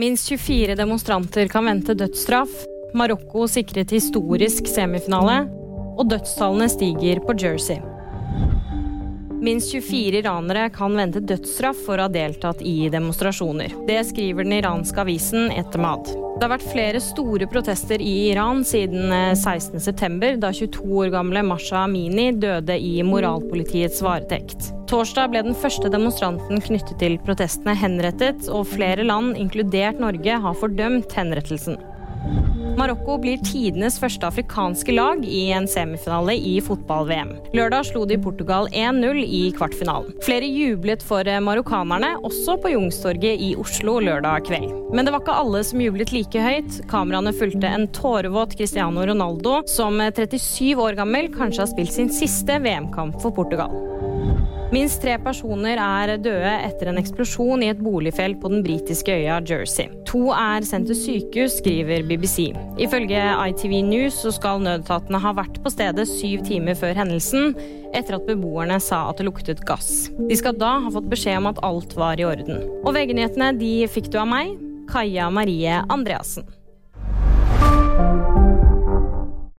Minst 24 demonstranter kan vente dødsstraff. Marokko sikret historisk semifinale. Og dødstallene stiger på Jersey. Minst 24 iranere kan vente dødsstraff for å ha deltatt i demonstrasjoner. Det skriver den iranske avisen Etemad. Det har vært flere store protester i Iran siden 16.9, da 22 år gamle Masha Amini døde i moralpolitiets varetekt. Torsdag ble den første demonstranten knyttet til protestene henrettet, og flere land, inkludert Norge, har fordømt henrettelsen. Marokko blir tidenes første afrikanske lag i en semifinale i fotball-VM. Lørdag slo de Portugal 1-0 i kvartfinalen. Flere jublet for marokkanerne, også på Jungstorget i Oslo lørdag kveld. Men det var ikke alle som jublet like høyt. Kameraene fulgte en tårevåt Cristiano Ronaldo, som 37 år gammel kanskje har spilt sin siste VM-kamp for Portugal. Minst tre personer er døde etter en eksplosjon i et boligfelt på den britiske øya Jersey. To er sendt til sykehus, skriver BBC. Ifølge ITV News så skal nødetatene ha vært på stedet syv timer før hendelsen, etter at beboerne sa at det luktet gass. De skal da ha fått beskjed om at alt var i orden. Og VG-nyhetene de fikk du av meg, Kaja Marie Andreassen.